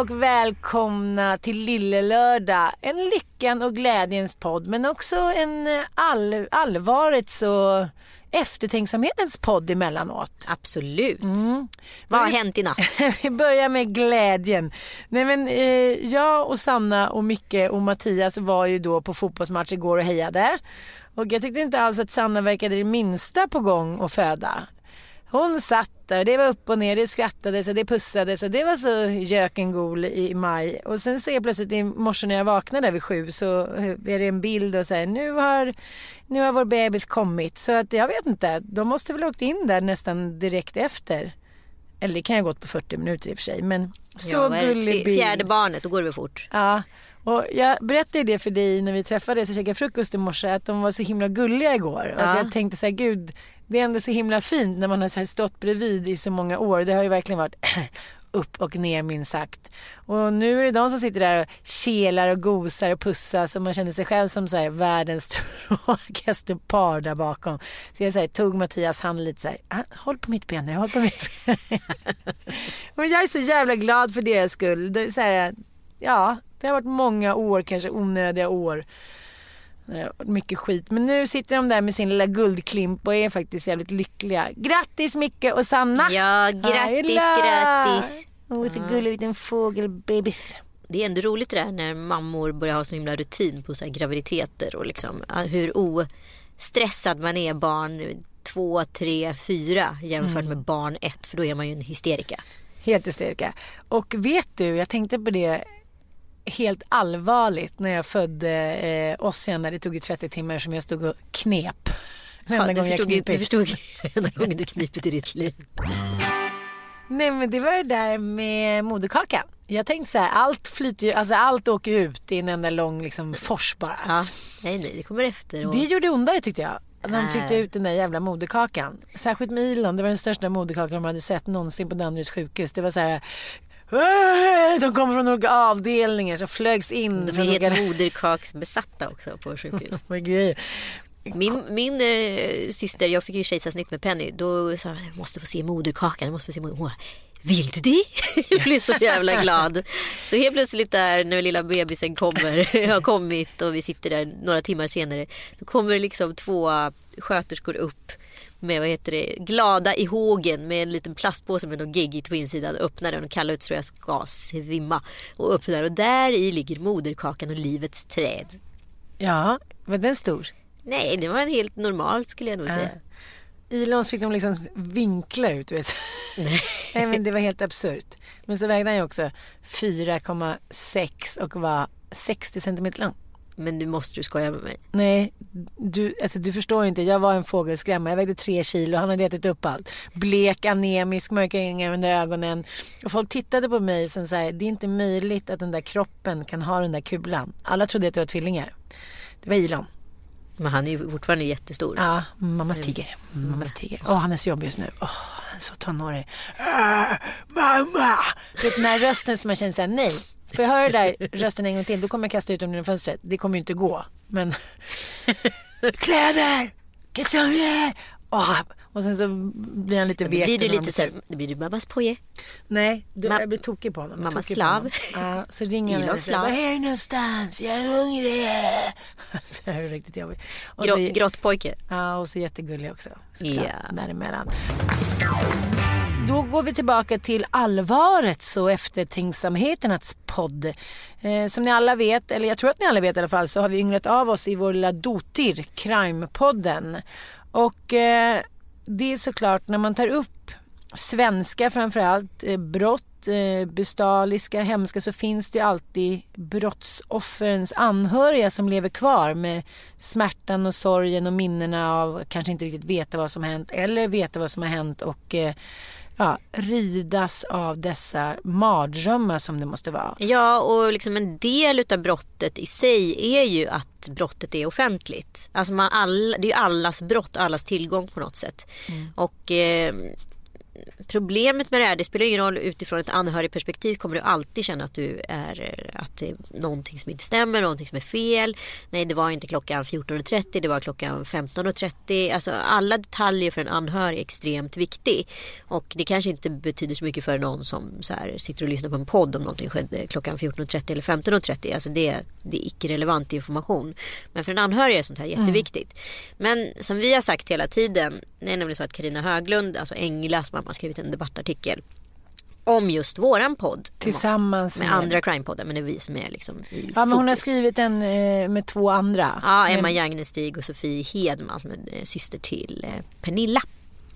Och välkomna till Lille Lördag. En lyckan och glädjens podd men också en eh, all, allvarets och eftertänksamhetens podd emellanåt. Absolut. Mm. Vad har hänt i natt? Vi börjar med glädjen. Nej, men, eh, jag och Sanna och Micke och Mattias var ju då på fotbollsmatch igår och hejade. Och jag tyckte inte alls att Sanna verkade det minsta på gång att föda. Hon satt där, det var upp och ner, det skrattades och det pussades och det var så gökengol i maj. Och sen ser jag plötsligt i morse när jag vaknade vid sju så är det en bild och säger nu har, nu har vår bebis kommit. Så att jag vet inte, de måste väl ha åkt in där nästan direkt efter. Eller det kan ju ha gått på 40 minuter i och för sig. Men så ja, gullig bild. Fjärde barnet, då går det väl fort. Ja, och jag berättade det för dig när vi träffades och käkade frukost i morse att de var så himla gulliga igår. Och Ja. att jag tänkte så här, gud, det är ändå så himla fint när man har så här stått bredvid i så många år. Det har ju verkligen varit upp och ner minst sagt. Och nu är det de som sitter där och kelar och gosar och pussas och man känner sig själv som så här världens tråkigaste par där bakom. Så jag så här, tog Mattias hand lite så här, ah, håll på mitt ben nu, håll på mitt ben. Men jag är så jävla glad för deras skull. Det är så här, ja, det har varit många år, kanske onödiga år. Varit Mycket skit. Men nu sitter de där med sin lilla guldklimp och är faktiskt jävligt lyckliga. Grattis Micke och Sanna! Ja, grattis, grattis. Åh, så gullig liten fågelbebis. Det är ändå roligt det där när mammor börjar ha så himla rutin på så här graviditeter och liksom hur ostressad man är barn två, tre, fyra jämfört med barn ett för då är man ju en hysterika. Helt hysterika. Och vet du, jag tänkte på det helt allvarligt när jag födde eh, Ossian när det tog ju 30 timmar som jag stod och knep. Ja, du, gången jag förstod, du förstod enda gången du knipit i ditt liv. Nej men det var det där med moderkakan. Jag tänkte så här, allt flyter ju, alltså allt åker ut i en enda lång liksom fors bara. Ja, nej, nej, det kommer efter. Och... Det gjorde ondare tyckte jag. När de tryckte Nej. ut den där jävla moderkakan. Särskilt med Elon, det var den största moderkakan de hade sett någonsin på Danderyds sjukhus. Det var så här. "Åh!" De kommer från olika avdelningar som flögs in. De är olika- helt moderkaksbesatta också på sjukhus. Min, min eh, syster, jag fick ju kejsarsnitt med Penny. Då sa jag, jag måste få se moderkakan. Jag måste få se moderkakan. Vill du det? Jag blev så jävla glad. Så helt plötsligt där när lilla bebisen kommer, har kommit och vi sitter där några timmar senare. Så kommer det liksom två sköterskor upp med vad heter det, glada i hågen med en liten plastpåse med någon geggigt på insidan. Öppnar den och kallar ut så jag ska svimma. Och öppnar och där i ligger moderkakan och livets träd. Ja, var den stor? Nej, det var en helt normalt skulle jag nog säga. Ilons fick de liksom vinkla ut. Vet. du. Nej men det var helt absurt. Men så vägde han ju också 4,6 och var 60 centimeter lång. Men nu måste du skoja med mig. Nej, du, alltså, du förstår inte. Jag var en fågelskrämma. Jag vägde tre kilo. Han hade ätit upp allt. Blek, anemisk, mörka ringar under ögonen. Och folk tittade på mig som så här, det är inte möjligt att den där kroppen kan ha den där kulan. Alla trodde att det var tvillingar. Det var Ilon. Men han är ju fortfarande jättestor. Ja, mammas tiger. Mammas tiger. Åh, han är så jobbig just nu. Åh, så tonårig. Äh, mamma! Vet, den här rösten som man känner såhär, nej. Får jag höra den där rösten en gång till, då kommer jag kasta ut dem genom fönstret. Det kommer ju inte gå. Men kläder, kalsonger. Oh. Och sen så blir han lite vek. Blir du lite så här, blir du mammas poje? Nej, du, Ma- jag blir tokig på honom. Mammas slav. Ja, så ringer han och säger, var är du någonstans? Jag är hungrig. så det är riktigt jobbigt. Och Grå, så, grottpojke. ja, och så jättegullig också. såklart, Ja. Däremellan. Då går vi tillbaka till allvarets och eftertänksamheternas podd. Eh, som ni alla vet, eller jag tror att ni alla vet i alla fall, så har vi ynglat av oss i vår lilla dotir, Crime-podden. Och eh, det är såklart när man tar upp svenska framförallt, eh, brott, eh, bestialiska, hemska så finns det ju alltid brottsoffrens anhöriga som lever kvar med smärtan och sorgen och minnena av kanske inte riktigt veta vad som hänt eller veta vad som har hänt och eh, ja, ridas av dessa mardrömmar som det måste vara. Ja, och liksom en del utav brottet i sig är ju att brottet är offentligt. Alltså man all, det är ju allas brott, allas tillgång på något sätt. Och eh, problemet med det här, det spelar ingen roll utifrån ett anhörigperspektiv kommer du alltid känna att du är, eh, att det är någonting som inte stämmer, någonting som är fel. Nej, det var inte klockan 14.30, det var klockan 15.30. Alltså alla detaljer för en anhörig är extremt viktig. Och det kanske inte betyder så mycket för någon som så här, sitter och lyssnar på en podd om någonting skedde klockan 14.30 eller 15.30. Alltså det, det är icke-relevant information. Men för en anhörig är sånt här jätteviktigt. Men som vi har sagt hela tiden, det är nämligen så att Karina Höglund, alltså Englas mamma, har skrivit en debattartikel om just våran podd. Tillsammans med med- andra crime-poddar men det är vi som är liksom i Ja, men hon har fokus. skrivit en eh, med två andra. Ja, Emma Men- Jagnestig och Sofie Hedman som är eh, syster till eh, Pernilla.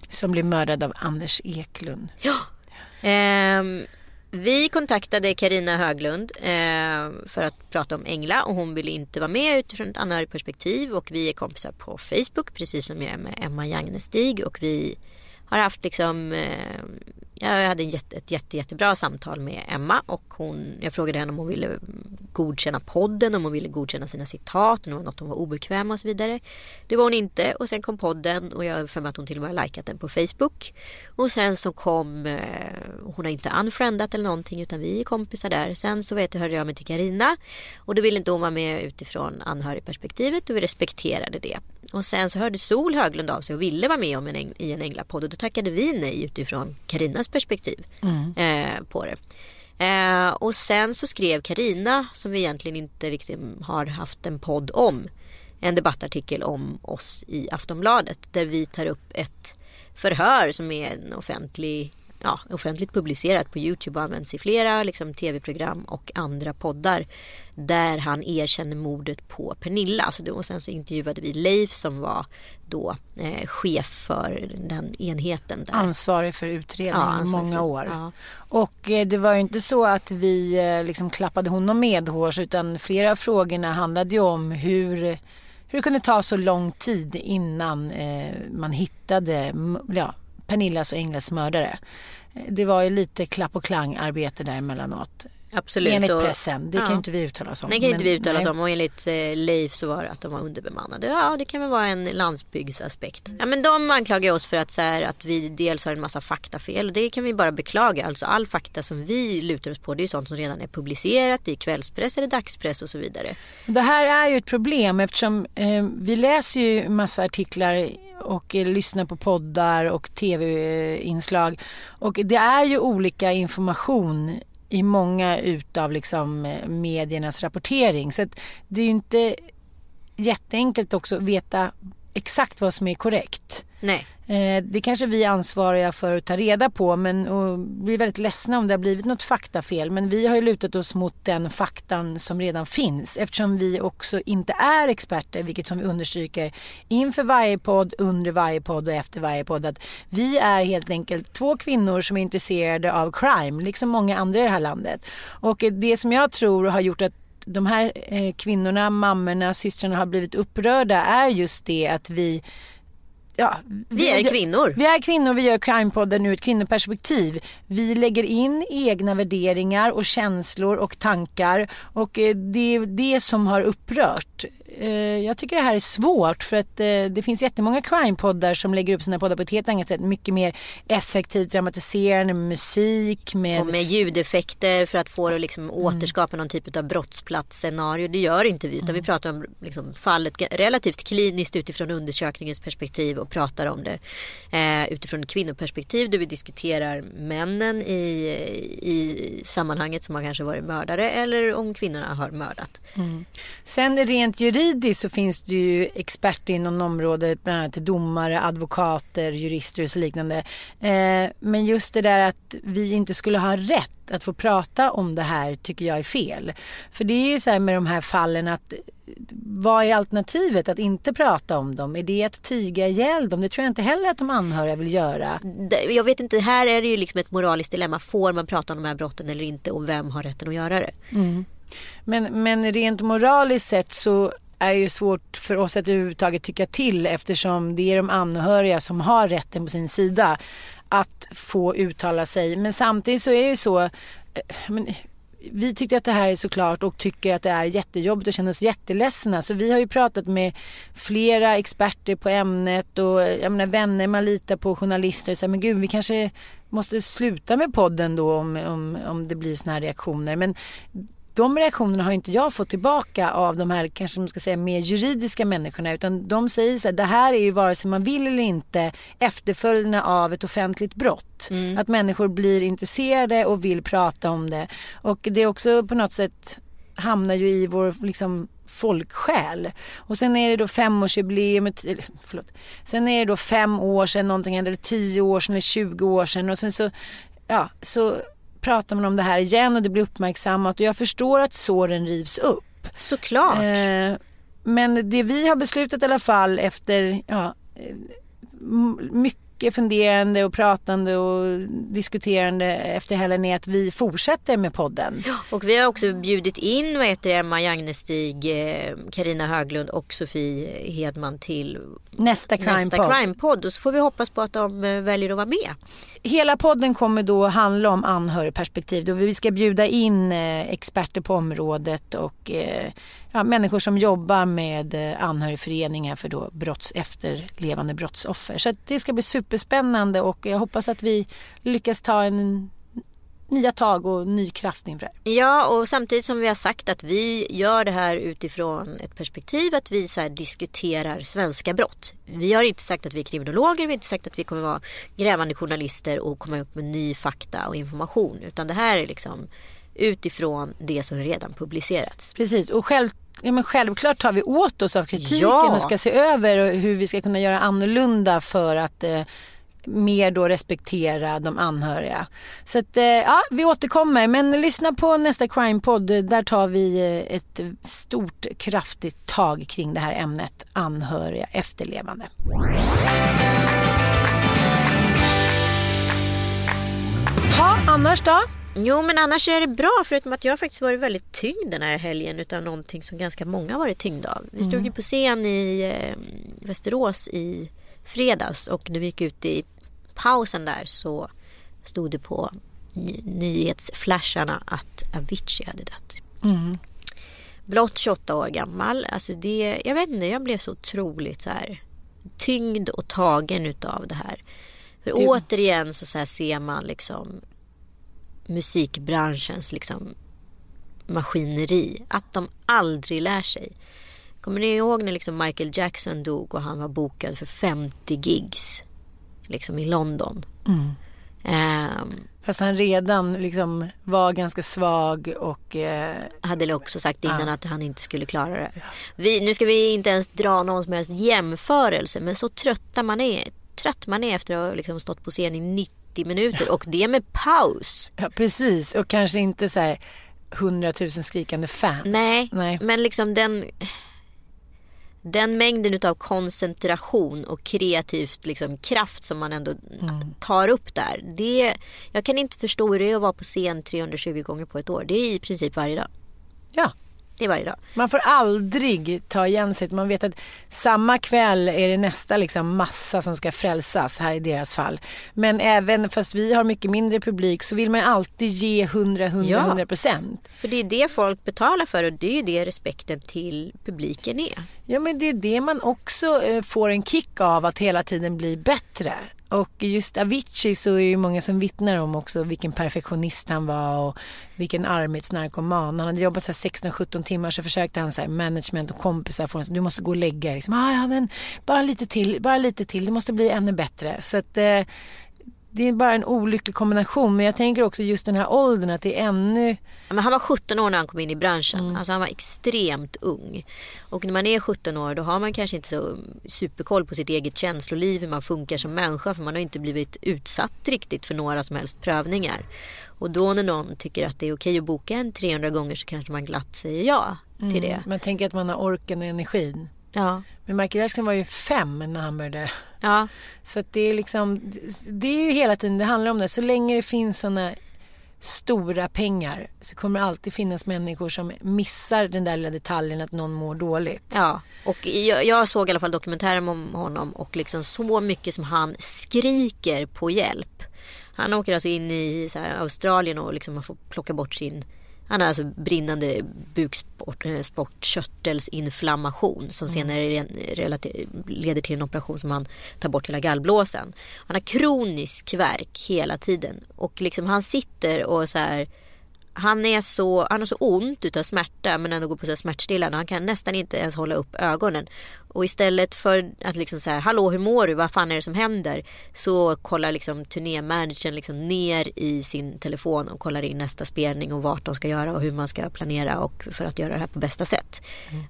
Som blev mördad av Anders Eklund. Ja. Ehm, vi kontaktade Karina Höglund eh, för att prata om Engla och hon ville inte vara med utifrån ett anhörigperspektiv och vi är kompisar på Facebook precis som jag är med Emma Jagnestig och vi har haft liksom eh, jag hade jätte, ett jätte, jättebra samtal med Emma och hon, jag frågade henne om hon ville godkänna podden, om hon ville godkänna sina citat, om det var något hon var obekväm och så vidare. Det var hon inte och sen kom podden och jag har för mig att hon till och med har likat den på Facebook. Och sen så kom, eh, hon har inte unfriendat eller någonting utan vi är kompisar där. Sen så vet jag, hörde jag mig till Karina och då ville inte hon vara med utifrån anhörigperspektivet och vi respekterade det. Och sen så hörde Sol Höglund av sig och ville vara med om en, i en änglapodd och då tackade vi nej utifrån Karinas perspektiv eh, på det. Eh, och sen så skrev Karina som vi egentligen inte riktigt har haft en podd om en debattartikel om oss i Aftonbladet där vi tar upp ett förhör som är en offentlig Ja, offentligt publicerat på Youtube och används i flera liksom, tv-program och andra poddar där han erkänner mordet på Pernilla. Alltså, det- och sen så intervjuade vi Leif som var då eh, chef för den enheten där. Ansvarig för utredningen Ja, i många för- år. ja. Och eh, det var ju inte så att vi eh, liksom klappade honom medhårs utan flera av frågorna handlade ju om hur, hur det kunde ta så lång tid innan eh, man hittade ja, Pernillas och Englas mördare. Det var ju lite klapp och klang arbete där emellanåt. Absolut. Enligt pressen. Det kan ju inte vi uttala oss om. Det kan inte vi uttala oss om och enligt eh, Leif så var det att de var underbemannade. Ja det kan väl vara en landsbygdsaspekt. Ja men de anklagar oss för att, så här, att vi dels har en massa faktafel och det kan vi bara beklaga. Alltså all fakta som vi lutar oss på det är sånt som redan är publicerat i kvällspress eller dagspress och så vidare. Det här är ju ett problem eftersom eh, vi läser ju massa artiklar och eh, lyssnar på poddar och tv-inslag. Och det är ju olika information i många utav liksom eh, mediernas rapportering. Så att det är ju inte jätteenkelt också att veta exakt vad som är korrekt. Nej. Eh, Det kanske vi är ansvariga för att ta reda på men och blir väldigt ledsna om det har blivit något faktafel. Men vi har ju lutat oss mot den faktan som redan finns eftersom vi också inte är experter, vilket som vi understryker inför varje podd, under varje podd och efter varje podd. Att vi är helt enkelt två kvinnor som är intresserade av crime, liksom många andra i det här landet. Och det som jag tror har gjort att de här eh, kvinnorna, mammorna, systrarna har blivit upprörda är just det att vi Ja, Vi är kvinnor. Vi är kvinnor, vi gör Crimepodden ur ett kvinnoperspektiv. Vi lägger in egna värderingar och känslor och tankar och eh, det är det som har upprört jag tycker det här är svårt för att eh, det finns jättemånga crime-poddar som lägger upp sina poddar på ett helt annat sätt. Mycket mer effektivt dramatiserande med musik. Med... Och med ljudeffekter för att få det liksom mm. återskapa någon typ av brottsplatsscenario. Det gör inte vi utan mm. vi pratar om liksom, fallet relativt kliniskt utifrån undersökningens perspektiv och pratar om det eh, utifrån ett kvinnoperspektiv där vi diskuterar männen i, i sammanhanget som har kanske varit mördare eller om kvinnorna har mördat. Mm. Sen rent juridiskt så finns det ju experter inom området, bland annat domare, advokater, jurister och så liknande. Eh, men just det där att vi inte skulle ha rätt att få prata om det här tycker jag är fel. För det är ju så här med de här fallen att vad är alternativet att inte prata om dem? Är det att tiga ihjäl dem? Det tror jag inte heller att de anhöriga vill göra. Jag vet inte, här är det ju liksom ett moraliskt dilemma. Får man prata om de här brotten eller inte och vem har rätten att göra det? Mm. Men, men rent moraliskt sett så är det ju svårt för oss att överhuvudtaget tycka till eftersom det är de anhöriga som har rätten på sin sida att få uttala sig. Men samtidigt så är det ju så eh, men, vi tyckte att det här är såklart och tycker att det är jättejobbigt och känner oss jätteledsna. Så vi har ju pratat med flera experter på ämnet och eh, jag menar vänner man litar på, journalister och så här, men gud vi kanske måste sluta med podden då om, om, om det blir såna här reaktioner. Men de reaktionerna har inte jag fått tillbaka av de här kanske man ska säga mer juridiska människorna utan de säger så här, det här är ju vare sig man vill eller inte efterföljderna av ett offentligt brott. Mm. Att människor blir intresserade och vill prata om det. Och det är också på något sätt hamnar ju i vår liksom folksjäl. Och sen är det då femårsjubileum, förlåt. Sen är det då fem år sedan någonting hände, eller tio år sedan eller 20 år sedan och sen så, ja, så pratar man om det här igen och det blir uppmärksammat och jag förstår att såren rivs upp. Såklart. Eh, men det vi har beslutat i alla fall efter ja, eh, mycket mycket funderande och pratande och diskuterande efter helgen är att vi fortsätter med podden. Och vi har också bjudit in vad heter Emma Jagnestig, Karina Höglund och Sofie Hedman till nästa crime-podd. Crime och så får vi hoppas på att de eh, väljer att vara med. Hela podden kommer då handla om anhörigperspektiv. Då vi ska bjuda in eh, experter på området och eh, ja, människor som jobbar med eh, anhörigföreningar för då brotts, efterlevande brottsoffer. Så det ska bli superspännande och jag hoppas att vi lyckas ta en nya tag och ny kraft inför det Ja, och samtidigt som vi har sagt att vi gör det här utifrån ett perspektiv att vi så diskuterar svenska brott. Vi har inte sagt att vi är kriminologer, vi har inte sagt att vi kommer vara grävande journalister och komma upp med ny fakta och information. Utan det här är liksom utifrån det som redan publicerats. Precis, och själv ja, men självklart tar vi åt oss av kritiken ja. och ska se över hur vi ska kunna göra annorlunda för att eh, mer då respektera de anhöriga. Så att, eh, ja, vi återkommer. Men lyssna på nästa crime-podd. Där tar vi eh, ett stort kraftigt tag kring det här ämnet anhöriga efterlevande. Ja, annars då? Jo men annars är det bra förutom att jag faktiskt varit väldigt tyngd den här helgen utav någonting som ganska många varit tyngda av. Vi stod mm. ju på scen i eh, Västerås i fredags och när vi gick ut i pausen där så stod det på ny nyhetsflasharna att Avicii hade dött. Mm. Blott 28 år gammal. Alltså det, jag vet inte, jag blev så otroligt så här tyngd och tagen utav det här. För det... återigen så, så ser man liksom musikbranschens liksom maskineri. Att de aldrig lär sig. Kommer ni ihåg när liksom Michael Jackson dog och han var bokad för 50 gigs liksom i London? Mm. Um, Fast han redan liksom var ganska svag och... Eh, hade också sagt innan ah. att han inte skulle klara det. Vi, nu ska vi inte ens dra någon som helst jämförelse men så trötta man är, trött man är efter att ha liksom stått på scen i 90 90 minuter och det med paus. Ja precis och kanske inte så här 100 000 skrikande fans. Nej, Nej. men liksom den den mängden av koncentration och kreativt liksom kraft som man ändå mm. tar upp där. Det, jag kan inte förstå hur det är att vara på scen 320 gånger på ett år. Det är i princip varje dag. Ja, Det är varje dag. Man får aldrig ta igen sig. Man vet att samma kväll är det nästa liksom massa som ska frälsas här i deras fall. Men även fast vi har mycket mindre publik så vill man alltid ge 100, 100, Ja. 100 procent. För det är det folk betalar för och det är det respekten till publiken är. Ja men det är det man också eh, får en kick av att hela tiden bli bättre. Och just Avicii så är det ju många som vittnar om också vilken perfektionist han var och vilken arbetsnarkoman. Han hade jobbat 16-17 timmar så försökte han så här management och kompisar få honom, du måste gå och lägga dig. Liksom, ah, ja, men bara lite till, bara lite till, det måste bli ännu bättre. Så att eh, det är bara en olycklig kombination. Men jag tänker också just den här åldern att det är ännu Ja, Men han var 17 år när han kom in i branschen. Mm. Alltså han var extremt ung. Och när man är 17 år då har man kanske inte så superkoll på sitt eget känsloliv, hur man funkar som människa. För man har inte blivit utsatt riktigt för några som helst prövningar. Och då när någon tycker att det är okej att boka en 300 gånger så kanske man glatt säger ja till det. Man tänker att man har orken och energin. Ja, Men Michael Jackson var ju fem när han började. ja, Så det är liksom, det är ju hela tiden det handlar om det. Så länge det finns sådana stora pengar så kommer det alltid finnas människor som missar den där lilla detaljen att någon mår dåligt. ja. Och jag, jag såg i alla fall dokumentären om honom och liksom så mycket som han skriker på hjälp. Han åker alltså in i Australien och liksom man får plocka bort sin han har alltså brinnande bukspottkörtelsinflammation som senare re- relate- leder till en operation som han tar bort hela gallblåsan. Han har kronisk värk hela tiden och liksom han sitter och så här han, är så, han har så ont utav smärta men ändå går på så smärtstillande. Han kan nästan inte ens hålla upp ögonen. Och istället för att liksom så här, hallå hur mår du, vad fan är det som händer? Så kollar liksom turnémanagern liksom ner i sin telefon och kollar in nästa spelning och vart de ska göra och hur man ska planera och för att göra det här på bästa sätt.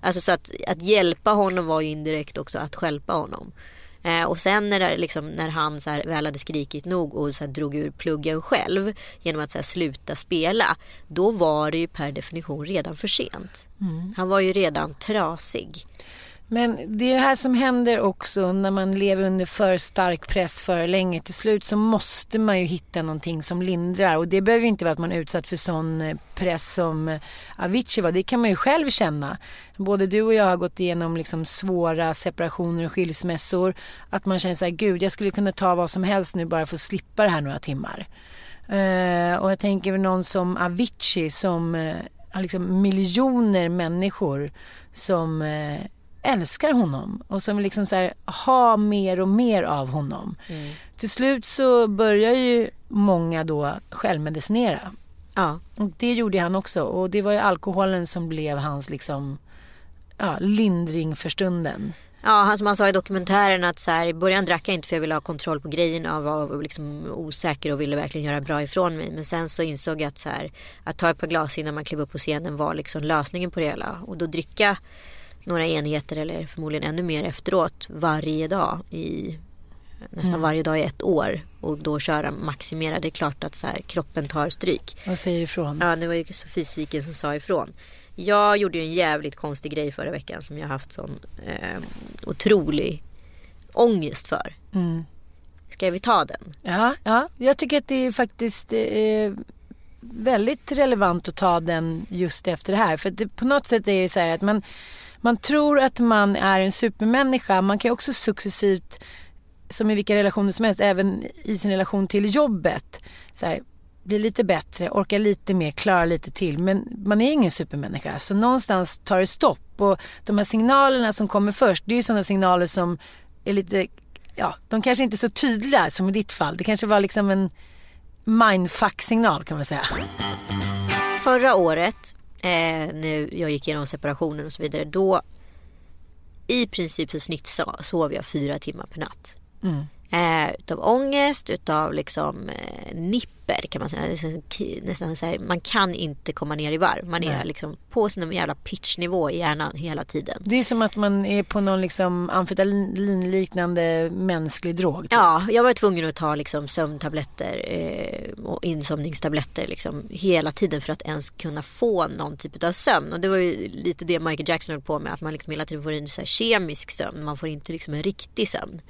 Alltså så att, att hjälpa honom var ju indirekt också att stjälpa honom. Eh, och sen när, det, liksom, när han så här, väl hade skrikit nog och så här, drog ur pluggen själv genom att så här, sluta spela. Då var det ju per definition redan för sent. Han var ju redan trasig. Men det är det här som händer också när man lever under för stark press för länge. Till slut så måste man ju hitta någonting som lindrar och det behöver ju inte vara att man är utsatt för sån eh, press som eh, Avicii var. Det kan man ju själv känna. Både du och jag har gått igenom liksom svåra separationer och skilsmässor. Att man känner så här, gud jag skulle kunna ta vad som helst nu bara för att slippa det här några timmar. Eh, och jag tänker väl någon som Avicii som har liksom miljoner människor som älskar honom och som liksom så här, har mer och mer av honom. Till slut så börjar ju många då självmedicinera. Ja, Och det gjorde han också och det var ju alkoholen som blev hans liksom ja, lindring för stunden. Ja, han som han sa i dokumentären att så här, i början drack jag inte för jag ville ha kontroll på grejerna och var liksom osäker och ville verkligen göra bra ifrån mig. Men sen så insåg jag att, så här, att ta ett par glas innan man klev upp på scenen var liksom lösningen på det hela. Och då dricka några enheter eller förmodligen ännu mer efteråt varje dag i nästan varje dag i ett år och då köra maximera. Det är klart att så här, kroppen tar stryk. Och säger ifrån. Ja, det var ju fysiken som sa ifrån. Jag gjorde ju en jävligt konstig grej förra veckan som jag haft sån eh, otrolig ångest för. Mm. Ska vi ta den? Ja, ja, jag tycker att det är faktiskt eh, väldigt relevant att ta den just efter det här. För det, på något sätt är det så här att man, man tror att man är en supermänniska. Man kan också successivt, som i vilka relationer som helst, även i sin relation till jobbet, så här, bli lite bättre, orka lite mer, klara lite till. Men man är ingen supermänniska. Så någonstans tar det stopp. Och de här signalerna som kommer först, det är ju sådana signaler som är lite, ja, de kanske inte är så tydliga som i ditt fall. Det kanske var liksom en mindfuck-signal kan man säga. Förra året, eh, när jag gick igenom separationen och så vidare, då i princip så snitt so- sov jag fyra timmar per natt. Mm. Eh, utav ångest, utav liksom eh, nipper kan man säga. Nästan så här, man kan inte komma ner i varv. Man är Nej. liksom på sin jävla pitchnivå i hjärnan hela tiden. Det är som att man är på någon liksom amfetalinliknande mänsklig drog. typ. Ja, jag var tvungen att ta liksom sömntabletter eh, och insomningstabletter liksom hela tiden för att ens kunna få någon typ av sömn. Och det var ju lite det Michael Jackson höll på med, att man liksom hela tiden får en så kemisk sömn. Man får inte liksom en riktig sömn.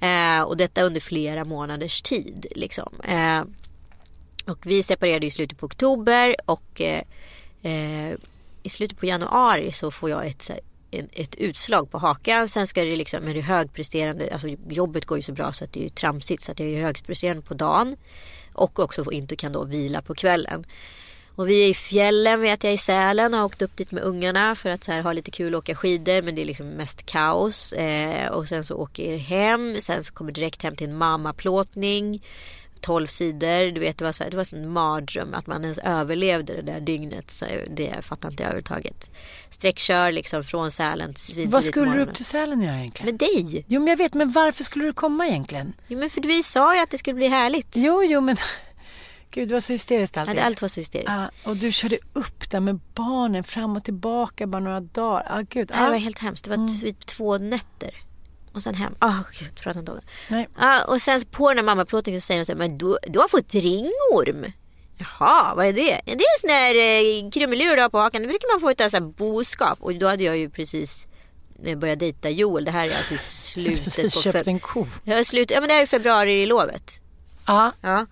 Eh, och detta under flera månaders tid. Liksom. Eh, och vi separerade i slutet på oktober och eh, eh, i slutet på januari så får jag ett, ett utslag på hakan. Sen ska det liksom, är det högpresterande, alltså jobbet går ju så bra så att det är ju tramsigt så att jag är högpresterande på dagen. Och också inte kan då vila på kvällen. Och vi är i fjällen vet jag i Sälen har åkt upp dit med ungarna för att så här, ha lite kul och åka skidor men det är liksom mest kaos. Eh, och sen så åker jag hem, sen så kommer direkt hem till en mammaplåtning. 12 sidor, du vet det var, så här, det var en mardröm att man ens överlevde det där dygnet. Så det fattar inte jag överhuvudtaget. Sträckkör liksom från Sälen till Vad skulle du upp till Sälen göra egentligen? Med dig. Jo men jag vet, men varför skulle du komma egentligen? Jo men för vi sa ju att det skulle bli härligt. Jo, jo men Gud, det var så hysteriskt alltid. Ja, allt var så hysteriskt. Ah, och du körde upp där med barnen fram och tillbaka bara några dagar. Ah, gud. Ah. Det var helt hemskt. Det var mm. typ två nätter. Och sen hem. Ah, gud, prata inte om det. Nej. Ah, och sen på den här mammaplåtningen så säger de så här, men du, du har fått ringorm. Jaha, vad är det? Det är en sån här eh, krumelur du har på hakan. Det brukar man få så här boskap. Och då hade jag ju precis börjat dejta Joel. Det här är alltså i slutet på... köpt en ko. Ja, slut, ja men det här är februari i lovet. Ah. Ja.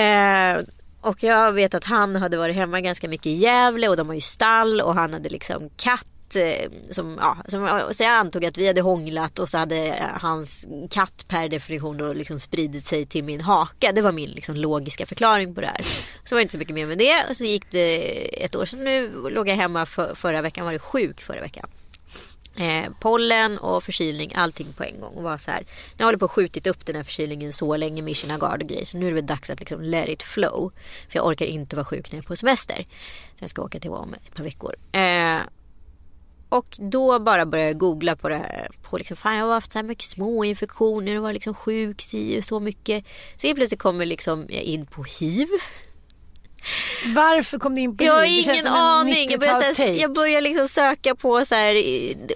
Eh, och jag vet att han hade varit hemma ganska mycket i Gävle och de har ju stall och han hade liksom katt katt eh, som, ja, som, så jag antog att vi hade hånglat och så hade eh, hans katt per definition då liksom spridit sig till min haka. Det var min liksom logiska förklaring på det här. Så var det inte så mycket mer med det. Och så gick det ett år sedan nu låg jag hemma för, förra veckan, var det sjuk förra veckan. Eh, pollen och förkylning, allting på en gång. Och var så här, nu har jag på och skjutit upp den här förkylningen så länge, mission agard och grejer. Så nu är det väl dags att liksom let it flow. För jag orkar inte vara sjuk när jag är på semester. Så jag ska åka till om ett par veckor. Eh, och då bara började jag googla på det här. På liksom, fan jag har haft så här mycket små infektioner och var liksom sjuk så mycket. Så helt plötsligt kommer liksom jag in på hiv. Varför kom du in på Jag har ingen aning. Jag börjar, jag börjar liksom söka på så här,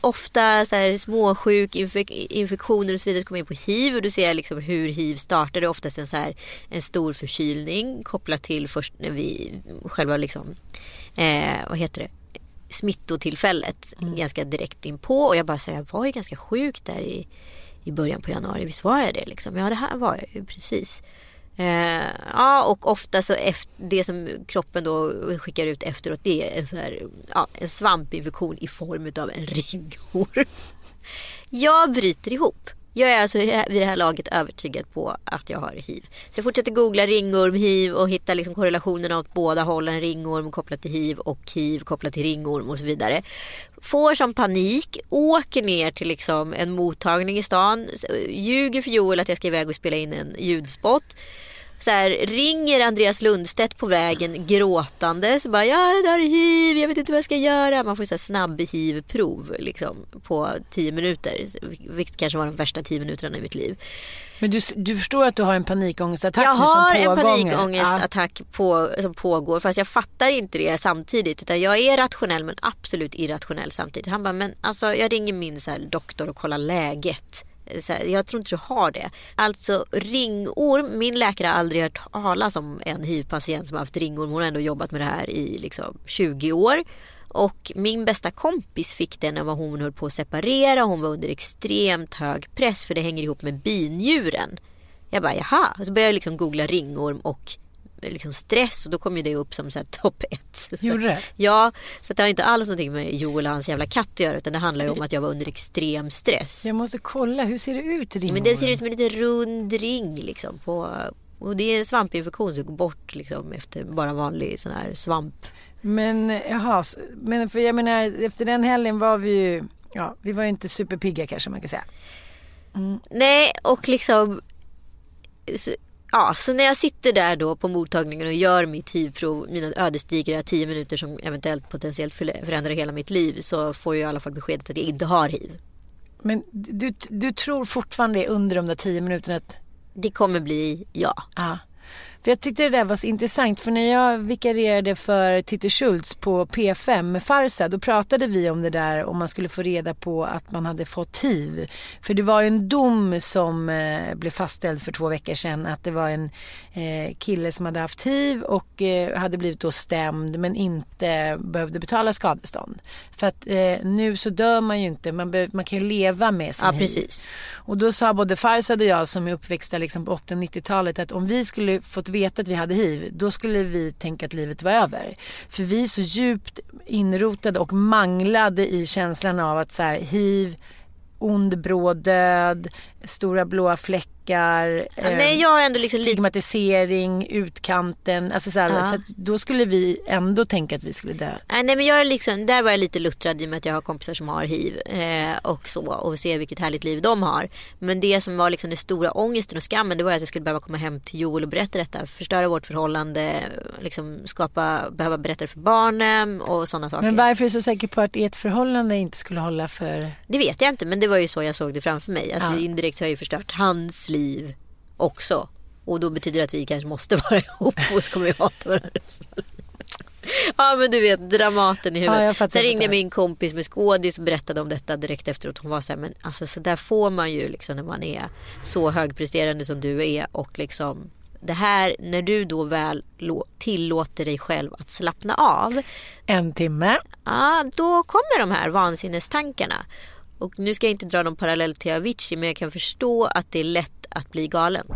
ofta så här, småsjuk infek infektioner och så vidare. Så kommer jag in på hiv och då ser jag liksom hur hiv startade. Oftast en, så här, en stor förkylning kopplat till först när vi själva liksom, eh, vad heter det? Smittotillfället mm. ganska direkt in på och jag bara säger jag var ju ganska sjuk där i, i början på januari. Visst var jag det liksom? Ja det här var jag ju precis. Eh, ja, och ofta så efter, det som kroppen då skickar ut efteråt det är en, så här, ja, en svampinfektion i form av en ringorm. Jag bryter ihop. Jag är alltså vid det här laget övertygad på att jag har hiv. Så jag fortsätter googla ringorm, hiv och hittar liksom korrelationerna åt båda hållen. Ringorm kopplat till hiv och hiv kopplat till ringorm och så vidare. Får som panik, åker ner till liksom en mottagning i stan. Ljuger för Joel att jag ska iväg och spela in en ljudspot så här, ringer Andreas Lundstedt på vägen gråtande. Så bara, jag har hiv, jag vet inte vad jag ska göra. Man får så här snabb hiv-prov liksom, på tio minuter. Vilket kanske var de värsta tio minuterna i mitt liv. Men du, du förstår att du har en panikångestattack Jag har en panikångestattack på, som pågår. Fast jag fattar inte det samtidigt. Utan jag är rationell men absolut irrationell samtidigt. Han bara, men alltså jag ringer min så här, doktor och kollar läget här, jag tror inte du har det. Alltså ringorm, min läkare har aldrig hört talas om en hiv-patient som har haft ringorm. Hon har ändå jobbat med det här i liksom 20 år. Och min bästa kompis fick det när hon höll på att separera. Hon var under extremt hög press för det hänger ihop med binjuren. Jag bara jaha, och så började jag liksom googla ringorm och liksom stress och då kom ju det upp som topp ett. Gjorde det? Ja, så det har inte alls någonting med Joel och hans jävla katt att göra utan det handlar ju om att jag var under extrem stress. Jag måste kolla, hur ser det ut? Ringormen? Men den ser ut som en liten rund ring liksom på och det är en svampinfektion som går bort liksom efter bara vanlig sån här svamp. Men jaha, men för jag menar efter den helgen var vi ju, ja vi var ju inte superpigga kanske man kan säga. Mm. Nej och liksom ja, så när jag sitter där då på mottagningen och gör mitt hivprov, mina ödesdigra tio minuter som eventuellt potentiellt förändrar hela mitt liv så får jag i alla fall beskedet att jag inte har hiv. Men du, du tror fortfarande under de där tio minuterna att... Det kommer bli ja. ja. För jag tyckte det där var så intressant för när jag vikarierade för Titti Schultz på P5 med Farsa då pratade vi om det där om man skulle få reda på att man hade fått hiv. För det var en dom som eh, blev fastställd för två veckor sedan att det var en eh, kille som hade haft hiv och eh, hade blivit då stämd men inte behövde betala skadestånd. För att eh, nu så dör man ju inte, man, man kan ju leva med sin ja, hiv. Precis. Och då sa både Farsad och jag som är uppväxta liksom på 80 90-talet att om vi skulle fått veta att vi hade hiv, då skulle vi tänka att livet var över. För vi är så djupt inrotade och manglade i känslan av att så här, hiv, ond bråd död, stora blåa fläckar Ja, nej, jag ändå liksom stigmatisering, utkanten. Alltså så, här, ja. så då skulle vi ändå tänka att vi skulle dö. Nej, men jag är liksom, där var jag lite luttrad i och med att jag har kompisar som har hiv eh, och så och ser vilket härligt liv de har. Men det som var liksom den stora ångesten och skammen det var att jag skulle behöva komma hem till Joel och berätta detta. Förstöra vårt förhållande, liksom skapa, behöva berätta det för barnen och sådana saker. Men varför är du så säker på att ert förhållande inte skulle hålla för? Det vet jag inte men det var ju så jag såg det framför mig. Alltså ja. indirekt så har jag ju förstört hans liv också. Och då betyder det att vi kanske måste vara ihop och så kommer vi hata varandra Ja men du vet Dramaten i huvudet. Ja, Sen ringde min kompis med skådis och berättade om detta direkt efteråt. Hon var så här, men alltså så där får man ju liksom när man är så högpresterande som du är och liksom det här när du då väl tillåter dig själv att slappna av. En timme. Ja, då kommer de här vansinnestankarna. Och nu ska jag inte dra någon parallell till Avicii men jag kan förstå att det är lätt att bli galen.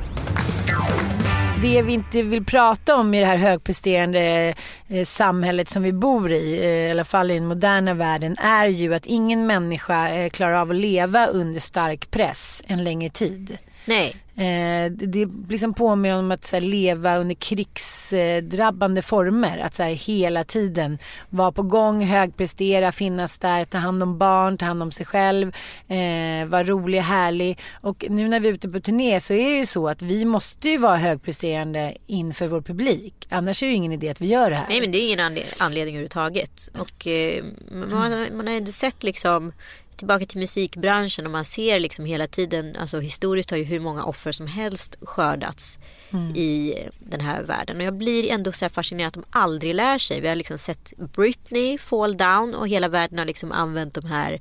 Det vi inte vill prata om i det här högpresterande eh, samhället som vi bor i, eh, i alla fall i den moderna världen, är ju att ingen människa eh, klarar av att leva under stark press en längre tid. Nej. Eh, det liksom påminner om att här, leva under krigsdrabbande former. Att så här, hela tiden vara på gång, högprestera, finnas där, ta hand om barn, ta hand om sig själv, eh, vara rolig, härlig. Och nu när vi är ute på turné så är det ju så att vi måste ju vara högpresterande inför vår publik. Annars är det ju ingen idé att vi gör det här. Nej men det är ingen anledning överhuvudtaget. Och eh, man, man har ju inte sett liksom tillbaka till musikbranschen och man ser liksom hela tiden, alltså historiskt har ju hur många offer som helst skördats mm. i den här världen. Och jag blir ändå så fascinerad att de aldrig lär sig. Vi har liksom sett Britney fall down och hela världen har liksom använt de här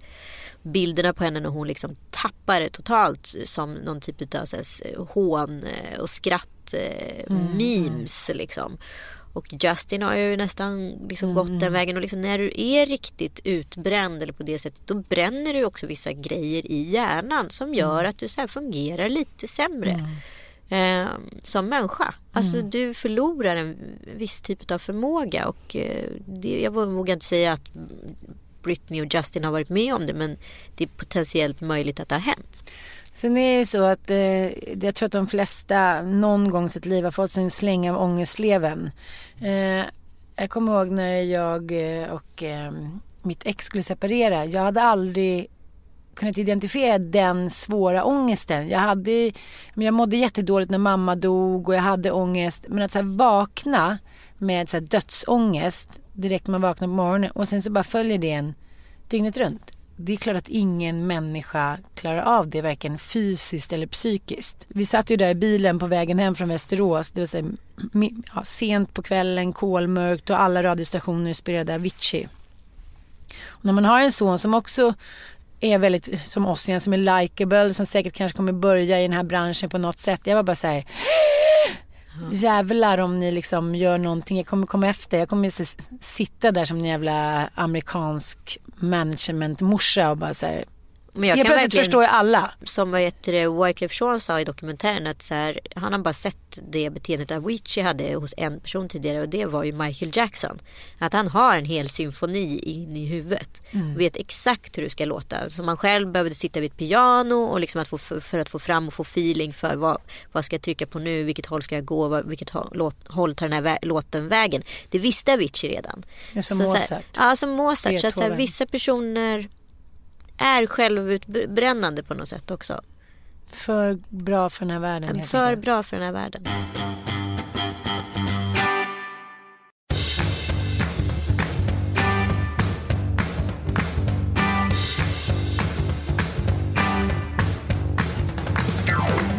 bilderna på henne när hon liksom tappar det totalt som någon typ av så här, hån och skratt eh, mm. memes liksom. Och Justin har ju nästan liksom mm. gått den vägen. Och liksom när du är riktigt utbränd eller på det sättet då bränner du också vissa grejer i hjärnan som gör mm. att du så fungerar lite sämre. Mm. Eh, som människa. Alltså mm. du förlorar en viss typ av förmåga. Och eh, det, jag vågar inte säga att Britney och Justin har varit med om det men det är potentiellt möjligt att det har hänt. Sen är det så att eh, jag tror att de flesta någon gång i sitt liv har fått sin släng av ångestleven. Eh, jag kommer ihåg när jag eh, och eh, mitt ex skulle separera. Jag hade aldrig kunnat identifiera den svåra ångesten. Jag, hade, jag mådde jättedåligt när mamma dog och jag hade ångest. Men att så vakna med så här dödsångest direkt när man vaknar på morgonen och sen så bara följer det en dygnet runt det är klart att ingen människa klarar av det, varken fysiskt eller psykiskt. Vi satt ju där i bilen på vägen hem från Västerås, det vill säga ja, sent på kvällen, kolmörkt och alla radiostationer spelade Avicii. Och när man har en son som också är väldigt som oss igen, som är likeable, som säkert kanske kommer börja i den här branschen på något sätt. Jag var bara så här, Jävlar om ni liksom gör någonting. Jag kommer komma efter. Jag kommer sitta där som en jävla amerikansk managementmorsa och bara så här, men jag Helt kan plötsligt förstår jag alla. Som vad heter Wyclef Jean sa i dokumentären att så här, han har bara sett det beteendet Avicii hade hos en person tidigare och det var ju Michael Jackson. Att han har en hel symfoni in i huvudet mm. vet exakt hur det ska låta. Så man själv behövde sitta vid ett piano och liksom att få, för att få fram och få feeling för vad, vad ska jag trycka på nu, vilket håll ska jag gå, vilket håll tar den här låten vägen. Det visste Avicii redan. Det är som så, Mozart. Så här, ja, som Mozart. Så här, vissa personer är självutbrännande på något sätt också. För bra för den här världen. För bra för den här världen.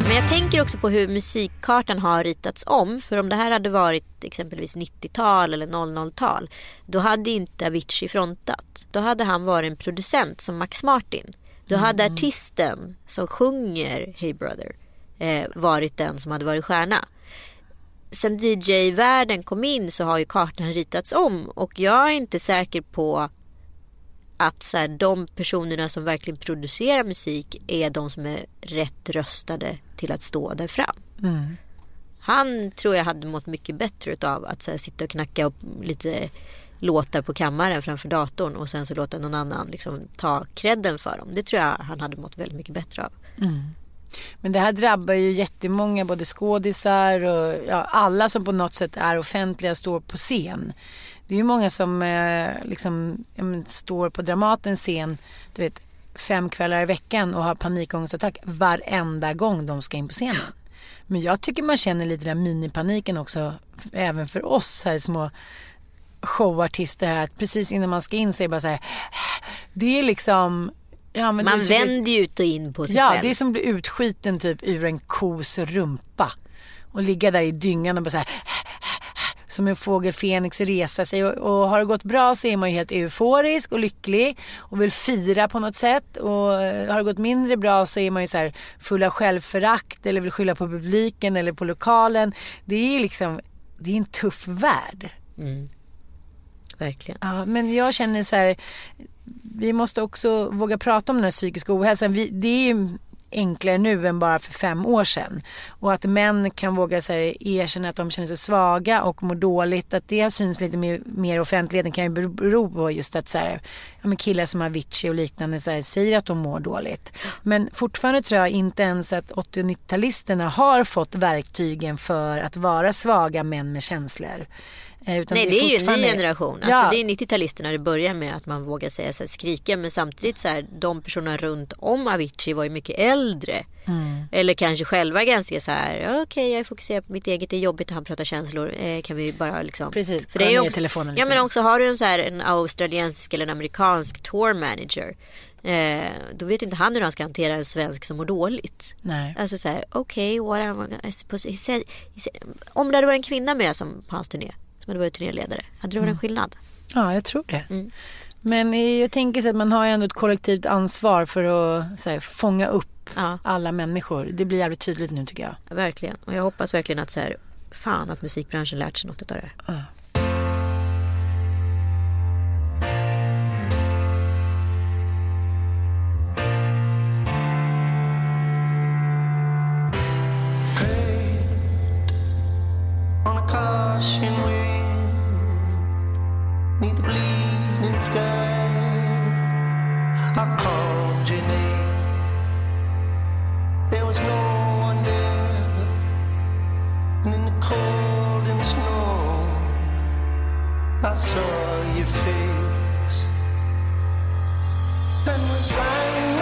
Men jag tänker också på hur musikkartan har ritats om. För om det här hade varit exempelvis 90-tal eller 00-tal. Då hade inte Avicii frontat. Då hade han varit en producent som Max Martin. Då hade mm. artisten som sjunger Hey Brother eh, varit den som hade varit stjärna. Sen DJ-världen kom in så har ju kartan ritats om och jag är inte säker på att så här, de personerna som verkligen producerar musik är de som är rätt röstade till att stå där fram. Mm. Han tror jag hade mått mycket bättre av att här, sitta och knacka upp lite låtar på kammaren framför datorn och sen så låta någon annan liksom, ta credden för dem. Det tror jag han hade mått väldigt mycket bättre av. Men det här drabbar ju jättemånga, både skådisar och ja, alla som på något sätt är offentliga står på scen. Det är ju många som eh, liksom, ja, står på Dramatens scen, du vet, fem kvällar i veckan och har panikångestattack varenda gång de ska in på scenen. Men jag tycker man känner lite den minipaniken också, även för oss här små showartister här, att precis innan man ska in så är det bara så här, det är liksom Ja, Man det- vänder ju ut och in på sig Ja, själv. det är som att bli utskiten typ ur en kos rumpa. Och ligga där i dyngan och bara så här, som en fågel Fenix resa sig. Och, och har det gått bra så är man ju helt euforisk och lycklig och vill fira på något sätt. Och eh, har det gått mindre bra så är man ju så här full av självförakt eller vill skylla på publiken eller på lokalen. Det är liksom, det är en tuff värld. Verkligen. Ja, men jag känner så här, vi måste också våga prata om den här psykiska ohälsan. Vi, det är ju enklare nu än bara för fem år sedan. Och att män kan våga så här, erkänna att de känner sig svaga och mår dåligt. Att det syns lite mer, mer i offentligheten kan ju bero på just att så här, ja, men killar som Avicii och liknande så här, säger att de mår dåligt. Men fortfarande tror jag inte ens att 80 och 90-talisterna har fått verktygen för att vara svaga män med känslor. Eh, Nej det är ju en ny generation. Alltså, Ja. Det är 90-talisterna det börjar med att man vågar säga så här, skrika. Men samtidigt så här, de personerna runt om Avicii var ju mycket äldre. Mm. Eller kanske själva ganska så här, "Ja, okej jag fokuserar på mitt eget, det är jobbigt att han pratar känslor. Eh, kan vi bara liksom. Precis, För det är också, telefonen Ja lite. men också har du en så här en australiensisk eller en amerikansk tour manager. Eh, då vet inte han hur han ska hantera en svensk som mår dåligt. Nej. Alltså så här, okej, what am I supposed- he said- he said- om det hade varit en kvinna med som på hans turné, som hade varit turnéledare, hade det varit en skillnad? Ja, jag tror det. Mm. Men jag tänker så att man har ändå ett kollektivt ansvar för att så här, fånga upp Ja. alla människor. Det blir jävligt tydligt nu tycker jag. Verkligen. Och jag hoppas verkligen att så här, fan att musikbranschen lärt sig något av det här. on a caution saw your face. And we sang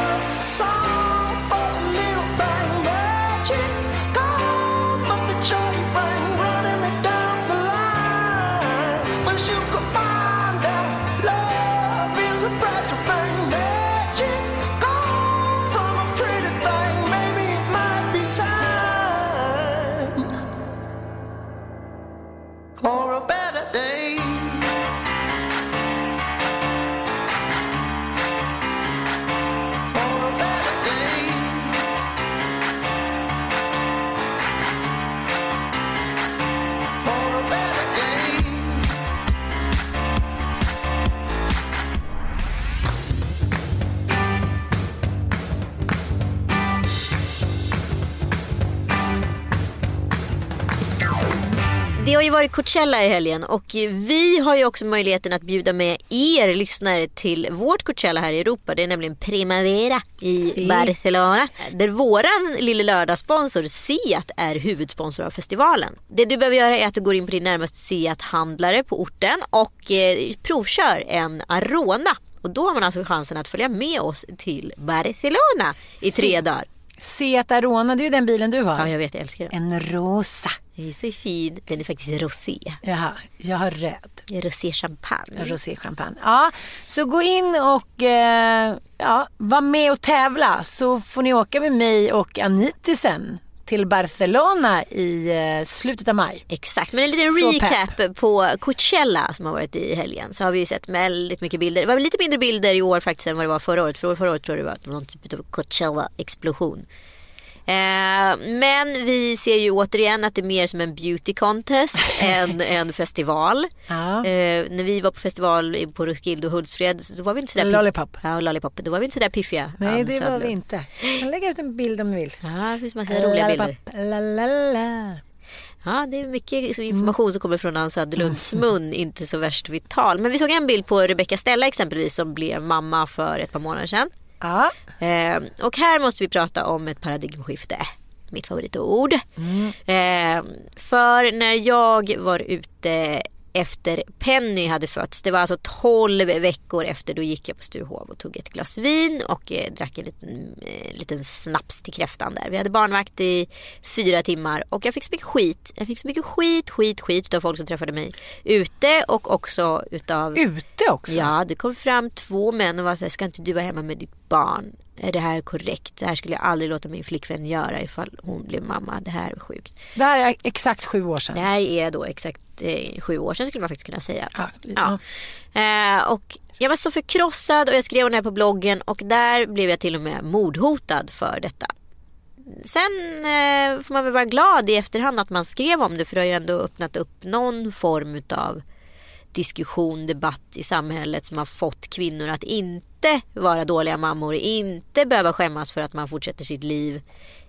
Varit Coachella i helgen och vi har ju också möjligheten att bjuda med er lyssnare till vårt Coachella här i Europa. Det är nämligen Primavera i Barcelona. Där våran lilla lördagssponsor Seat är huvudsponsor av festivalen. Det du behöver göra är att du går in på din närmaste Seat-handlare på orten och eh, provkör en Arona. Och då har man alltså chansen att följa med oss till Barcelona i tre dagar. Seat Arona, det är ju den bilen du Ja, har. jag vet, jag älskar den. En rosa. Den är så fin. Den är faktiskt rosé. Jaha, jag har röd. Rosé champagne. Roséchampagne. Ja, så gå in och eh, ja, var med och tävla så får ni åka med mig och Anitisen till Barcelona i eh, slutet av maj. Exakt, men en liten Så recap på Coachella som har varit i helgen. Så har vi ju sett väldigt mycket bilder. Det var lite mindre bilder i år faktiskt än vad det var förra året. För förra året tror jag det var någon typ av Coachella-explosion. Eh, men vi ser ju återigen att det är mer som en beauty contest än en festival. Ja. Eh, när vi var på festival på Roskilde och Hultsfred så var vi inte sådär Lollipop. Ja, Lollipop. Då var vi inte sådär piffiga. Nej, Ann det var vi inte. Jag kan lägga ut en bild om du vill. Ja, det finns massa roliga bilder. La, la, la. Ja, det är mycket information som kommer från Ann Söderlunds mun, inte så värst vital. Men vi såg en bild på Rebecca Stella exempelvis som blev mamma för ett par månader sedan. Ja. Eh, och här måste vi prata om ett paradigmskifte. Mitt favoritord. Eh, för när jag var ute efter Penny hade fötts. Det var alltså 12 veckor efter. Då gick jag på Sturehov och tog ett glas vin och eh, drack en liten, eh, liten snaps till kräftan där. Vi hade barnvakt i fyra timmar och jag fick så mycket skit. Jag fick så mycket skit, skit, skit utav folk som träffade mig ute och också utav Ute också? Ja, det kom fram två män och var så här, ska inte du vara hemma med ditt barn? Är det här korrekt? Det här skulle jag aldrig låta min flickvän göra ifall hon blev mamma. Det här är sjukt. Det här är exakt sju år sedan. Det här är då exakt eh, sju år sedan skulle man faktiskt kunna säga. Ja, Ja. Eh, och jag var så förkrossad och jag skrev om det här på bloggen och där blev jag till och med mordhotad för detta. Sen eh, får man väl vara glad i efterhand att man skrev om det för det har ju ändå öppnat upp någon form utav diskussion, debatt i samhället som har fått kvinnor att inte vara dåliga mammor, inte behöva skämmas för att man fortsätter sitt liv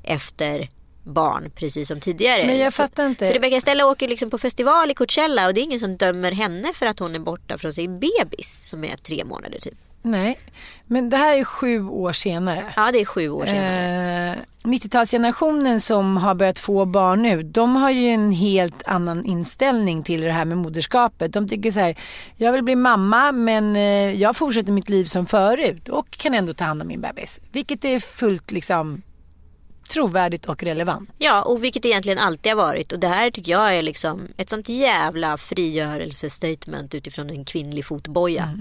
efter barn precis som tidigare. Men jag så, fattar inte. Så Rebecca Stella åker liksom på festival i Coachella och det är ingen som dömer henne för att hon är borta från sin bebis som är tre månader typ. Nej, men det här är sju år senare. Ja det är sju år senare. Eh, 90-talsgenerationen som har börjat få barn nu, de har ju en helt annan inställning till det här med moderskapet. De tycker så här, jag vill bli mamma men eh, jag fortsätter mitt liv som förut och kan ändå ta hand om min bebis. Vilket är fullt liksom trovärdigt och relevant. Ja, och vilket egentligen alltid har varit. Och det här tycker jag är liksom ett sånt jävla frigörelsestatement utifrån en kvinnlig fotboja.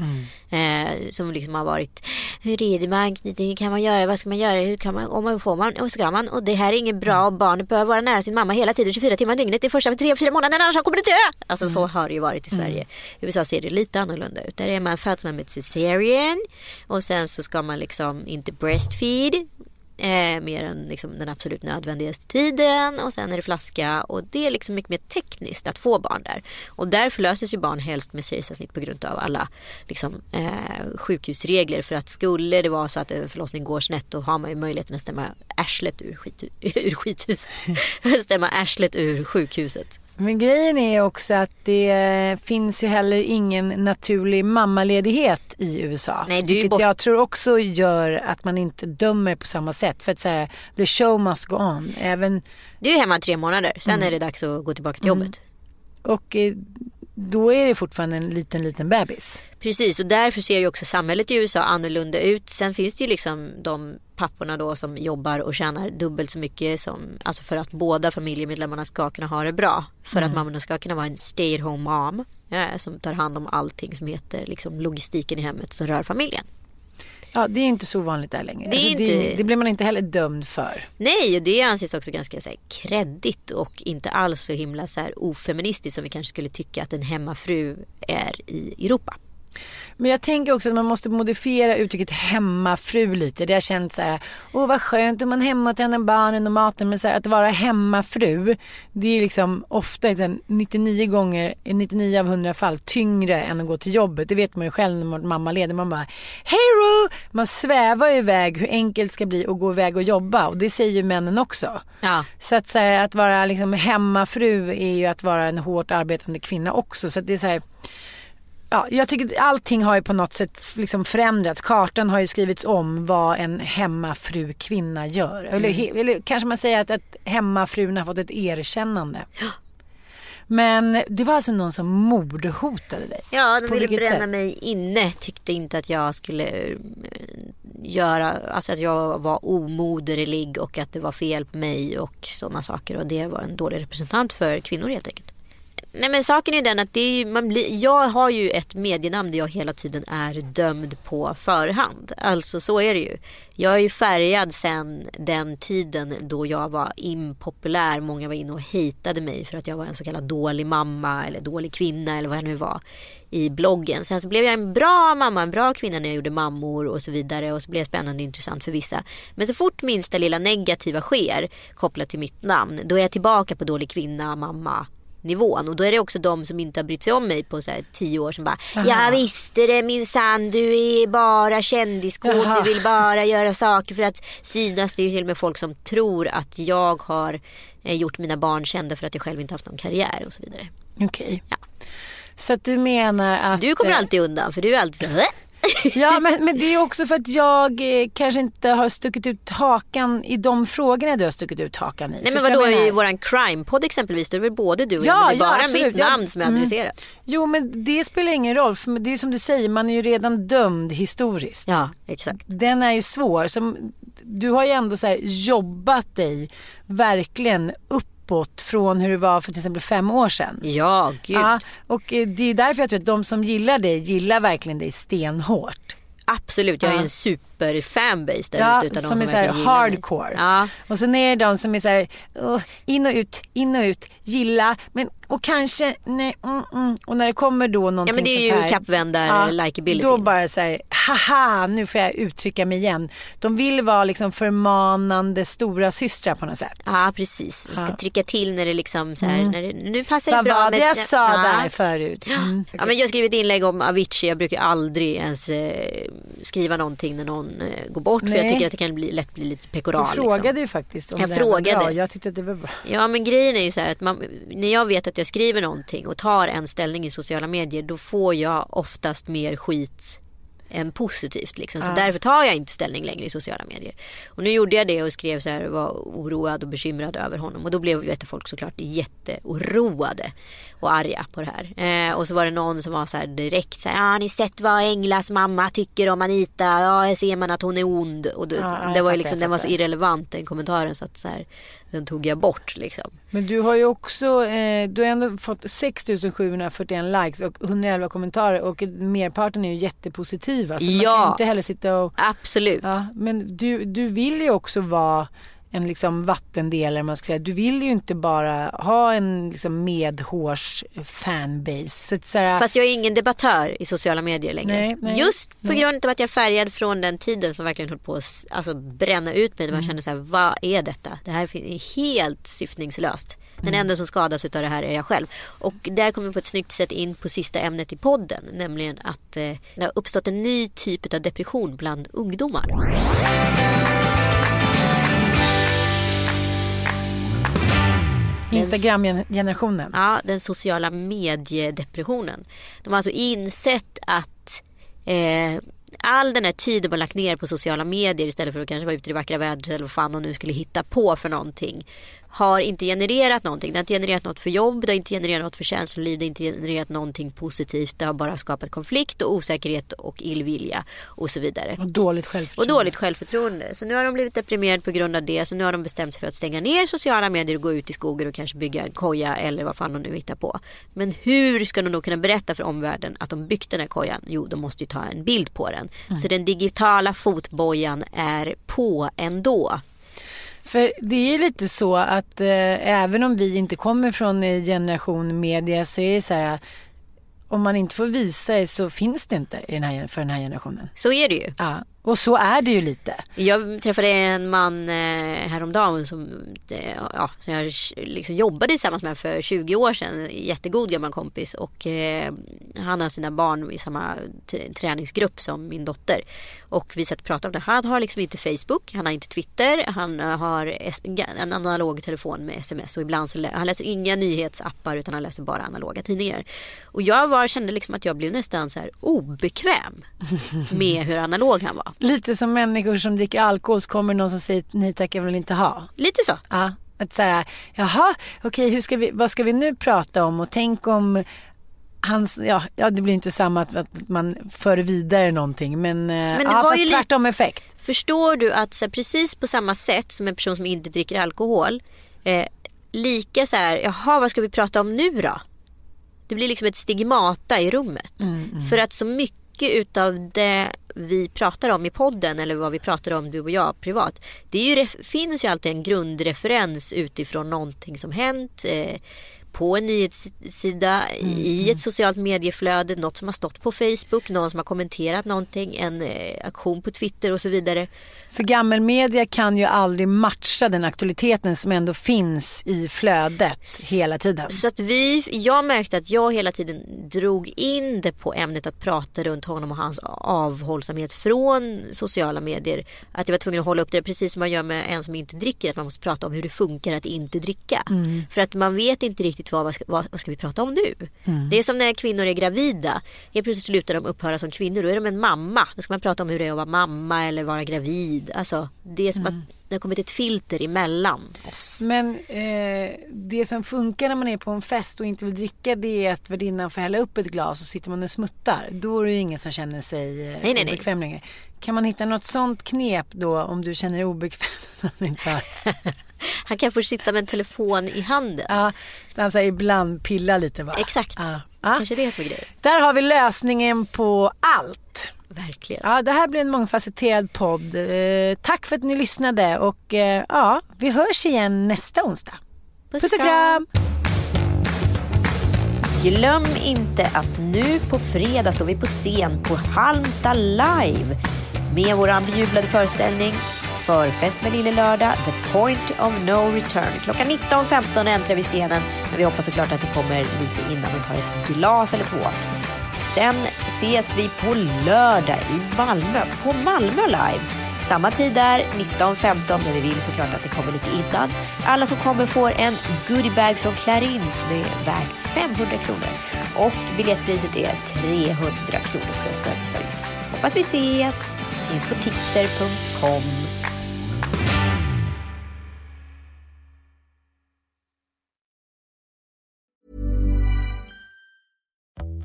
Eh, som liksom har varit, hur är det med anknytning, kan man göra, vad ska man göra, hur kan man, om man får man, och ska man. Och det här är inget bra, barnet behöver vara nära sin mamma hela tiden, 24 timmar dygnet, det är första tre, fyra månaderna, annars kommer det dö. Alltså så har det ju varit i Sverige. I USA ser det lite annorlunda ut. Där är man, föds man med ett cesarean och sen så ska man liksom inte breastfeed Eh, mer än liksom den absolut nödvändigaste tiden och sen är det flaska och det är liksom mycket mer tekniskt att få barn där. Och där förlöses ju barn helst med kejsarsnitt på grund av alla liksom, eh, sjukhusregler för att skulle det vara så att en förlossning går snett då har man ju möjligheten att stämma arslet ur, skit, ur skithuset. stämma arslet ur sjukhuset. Men grejen är också att det finns ju heller ingen naturlig mammaledighet i USA. Nej, du vilket jag tror också gör att man inte dömer på samma sätt. För att säga, the show must go on. Även, Du är hemma tre månader, sen är det dags att gå tillbaka till jobbet. och eh, då är det fortfarande en liten, liten bebis. Precis och därför ser ju också samhället i USA annorlunda ut. Sen finns det ju liksom de papporna då som jobbar och tjänar dubbelt så mycket som, alltså för att båda familjemedlemmarna ska kunna ha det bra. För att mammorna ska kunna vara en stay at home mom. Ja, som tar hand om allting som heter liksom logistiken i hemmet som rör familjen. Ja, det är inte så vanligt där längre. Det Alltså, inte- det, det blir man inte heller dömd för. Nej, och det anses också ganska så här, kreddigt och inte alls så himla så här, ofeministiskt som vi kanske skulle tycka att en hemmafru är i Europa. Men jag tänker också att man måste modifiera uttrycket hemmafru lite. Det har känts så här, åh vad skönt om man är hemma och tänder barnen och maten. Men så här, att vara hemmafru, det är liksom ofta ett en 99 gånger, i 99 av 100 fall tyngre än att gå till jobbet. Det vet man ju själv när man mamma leder. Man bara, hej då! Man svävar ju iväg hur enkelt det ska bli att gå iväg och jobba. Och det säger ju männen också. Ja, Så att, så här, att vara liksom hemmafru är ju att vara en hårt arbetande kvinna också. Så det är så här, ja, jag tycker att allting har ju på något sätt liksom förändrats. Kartan har ju skrivits om vad en hemmafru kvinna gör. Eller, he- eller kanske man säger att, att hemmafrun har fått ett erkännande. Men det var alltså någon som mordhotade dig? Ja, de På ville bränna sätt? mig inne. Tyckte inte att jag skulle eh, göra, alltså att jag var omoderlig och att det var fel på mig och sådana saker. Och det var en dålig representant för kvinnor helt enkelt. Nej men saken är den att det är ju, man blir, jag har ju ett medienamn där jag hela tiden är dömd på förhand. Alltså så är det ju. Jag är ju färgad sen den tiden då jag var impopulär. Många var inne och hatade mig för att jag var en så kallad dålig mamma eller dålig kvinna eller vad jag nu var i bloggen. Sen så blev jag en bra mamma, en bra kvinna när jag gjorde mammor och så vidare och så blev jag spännande och intressant för vissa. Men så fort minsta lilla negativa sker kopplat till mitt namn då är jag tillbaka på dålig kvinna, mamma, nivån. Och då är det också de som inte har brytt sig om mig på så här tio år som bara Jag visste det minsann, du är bara kändiskåt, Jaha. du vill bara göra saker för att synas. Det är ju till och med folk som tror att jag har eh, gjort mina barn kända för att jag själv inte haft någon karriär och så vidare. Okej. Ja. Så att du menar att... Du kommer eh, alltid undan för du är alltid så här, Ja, men, men det är också för att jag eh, kanske inte har stuckit ut hakan i de frågorna du har stuckit ut hakan i. Nej men vadå i våran crime-podd exempelvis, då är det väl både du och Ja, jag, men det är ja, bara absolut. mitt namn som är mm. adresserat. Jo, men det spelar ingen roll. För det är som du säger, man är ju redan dömd historiskt. Ja, exakt. Den är ju svår. Som, du har ju ändå så jobbat dig verkligen uppåt från hur det var för till exempel fem år sedan. Ja, gud. Ja, och eh, det är därför jag tror att de som gillar dig gillar verkligen dig stenhårt. Absolut, jag är ju Ja. En superfanbase där Ja, ute som som är så här hardcore. Ja. Och sen är det de som är så här, "Åh, in och ut, in och ut, gilla, men och kanske, nej, mm, mm. Och när det kommer då någonting Ja men det är ju här, kappvändar likability. Då bara så här, haha, nu får jag uttrycka mig igen. De vill vara liksom förmanande stora systrar på något sätt. Ja precis, jag ska trycka till när det liksom så här, när det, nu passar det Vad bra var det jag sa Ja. där förut? Mm. Ja, men jag skrev ett inlägg om Avicii. Jag brukar aldrig ens eh, skriva någonting när någon eh, går bort. För jag Nej. tycker att det kan bli, lätt bli lite pekoral. Du frågade liksom. ju faktiskt om Jag det här var frågade. bra. Jag tyckte att det var bra. Ja men grejen är ju så här att man, när jag vet att jag skriver någonting och tar en ställning i sociala medier då får jag oftast mer skit än positivt. Liksom. Så därför tar jag inte ställning längre i sociala medier. Och nu gjorde jag det och skrev så här var oroad och bekymrad över honom. Och då blev vet, folk såklart jätteoroade och arga på det här. Eh, och så var det någon som var så här direkt så här, "Ja, har ni sett vad Englas mamma tycker om Anita? Ja, här ser man att hon är ond. Och då, Ja, ja, det var ju liksom, den var så irrelevant den kommentaren så att så här, den tog jag bort liksom. Men du har ju också, eh, du har ändå fått 6741 likes och 111 kommentarer och merparten är ju jättepositiva. Så man Ja. kan ju inte heller sitta och... Absolut. Ja, men du, du vill ju också vara en liksom vattendelare man ska säga. Du vill ju inte bara ha en liksom medhårs fanbase. Så att så här, Fast jag är ingen debattör i sociala medier längre. Nej, nej, Just på nej. grund av att jag är färgad från den tiden som verkligen höll på att alltså, bränna ut mig. Där Mm. man kände så här, vad är detta? Det här är helt syftningslöst. Den Mm. enda som skadas av det här är jag själv. Och där kommer vi på ett snyggt sätt in på sista ämnet i podden. Nämligen att eh, det har uppstått en ny typ av depression bland ungdomar. Instagram-generationen. Ja, den sociala mediedepressionen. De har alltså insett att eh, all den här tiden man lagt ner på sociala medier istället för att kanske vara ute i det vackra vädret eller vad fan de nu skulle hitta på för någonting har inte genererat någonting. Det har inte genererat något för jobb, det har inte genererat något för känsloliv, det har inte genererat någonting positivt. Det har bara skapat konflikt och osäkerhet och illvilja och så vidare. Och dåligt Och självförtroende. dåligt självförtroende. Så nu har de blivit deprimerade på grund av det. Så nu har de bestämt sig för att stänga ner sociala medier och gå ut i skogen och kanske bygga en koja eller vad fan de nu hittar på. Men hur ska de då kunna berätta för omvärlden att de byggt den här kojan? Jo, de måste ju ta en bild på den. Så den digitala fotbojan är på ändå. För det är lite så att eh, även om vi inte kommer från eh, generation media så är det så här om man inte får visa det så finns det inte den här, för den här generationen. Så är det ju. Ja, och så är det ju lite. Jag träffade en man eh, häromdagen som, eh, ja, som jag liksom jobbade tillsammans med för 20 år sedan. Jättegod gammal kompis och eh, han har sina barn i samma träningsgrupp som min dotter. Och vi satt och pratade om det. Han har liksom inte Facebook, han har inte Twitter, han har en analog telefon med sms och ibland så lä- han läser inga nyhetsappar utan han läser bara analoga tidningar. Och jag var, kände liksom att jag blev nästan så här obekväm med hur analog han var. Lite som människor som dricker alkohol så kommer någon som säger nej tack jag vill inte ha. Lite så. Ja, att så här, jaha, okej, hur ska vi, vad ska vi nu prata om? Och tänk om hans, ja, ja det blir inte samma att, att man för vidare någonting men, men det ja, var fast ju tvärtom effekt. Förstår du att så här, precis på samma sätt som en person som inte dricker alkohol eh, lika så här, jaha vad ska vi prata om nu då? Det blir liksom ett stigmata i rummet. För att så mycket utav det vi pratar om i podden eller vad vi pratar om du och jag privat. Det är ju, finns ju alltid en grundreferens utifrån någonting som hänt. Eh, på en nyhetssida, i ett socialt medieflöde, något som har stått på Facebook, någon som har kommenterat någonting, en eh, aktion på Twitter och så vidare. För gammelmedia kan ju aldrig matcha den aktualiteten som ändå finns i flödet hela tiden. Så att vi, jag märkte att jag hela tiden drog in det på ämnet att prata runt honom och hans avhållsamhet från sociala medier. Att jag var tvungen att hålla upp det precis som man gör med en som inte dricker. Att man måste prata om hur det funkar att inte dricka. För att man vet inte riktigt vad, vad, ska, vad, vad ska vi prata om nu. Det är som när kvinnor är gravida. Helt plötsligt slutar de upphöra som kvinnor. Då är de en mamma. Då ska man prata om hur det är att vara mamma eller vara gravid. Alltså, det är som att det har kommit ett filter emellan oss. Men eh, det som funkar när man är på en fest och inte vill dricka det är att värdinnan får hälla upp ett glas och sitter man och smuttar. Då är det ju ingen som känner sig eh, Nej, nej, nej. obekväm längre. Kan man hitta något sånt knep då om du känner dig obekväm? Han kan få sitta med en telefon i handen. ja, han säger ibland pilla lite va? Exakt. Ja. Kanske det som är grejen. Där har vi lösningen på allt. Verkligen. Ja, det här blir en mångfacetterad podd. Eh, tack för att ni lyssnade och eh, ja, vi hörs igen nästa onsdag. Puss och kram! Glöm inte att nu på fredag står vi på scen på Halmstad live med vår bejublade föreställning Förfest med Lille Lördag, The Point of No Return. Klockan 19.15 äntrar vi scenen men vi hoppas såklart att ni kommer lite innan och tar ett glas eller två. Sen ses vi på lördag i Malmö, på Malmö live. Samma tid där, 19.15, men vi vill såklart att det kommer lite innan. Alla som kommer får en goodiebag från Clarins med värd 500 kronor. Och biljettpriset är 300 kronor plus serviceavgift. Hoppas vi ses! Finns på tixter.com.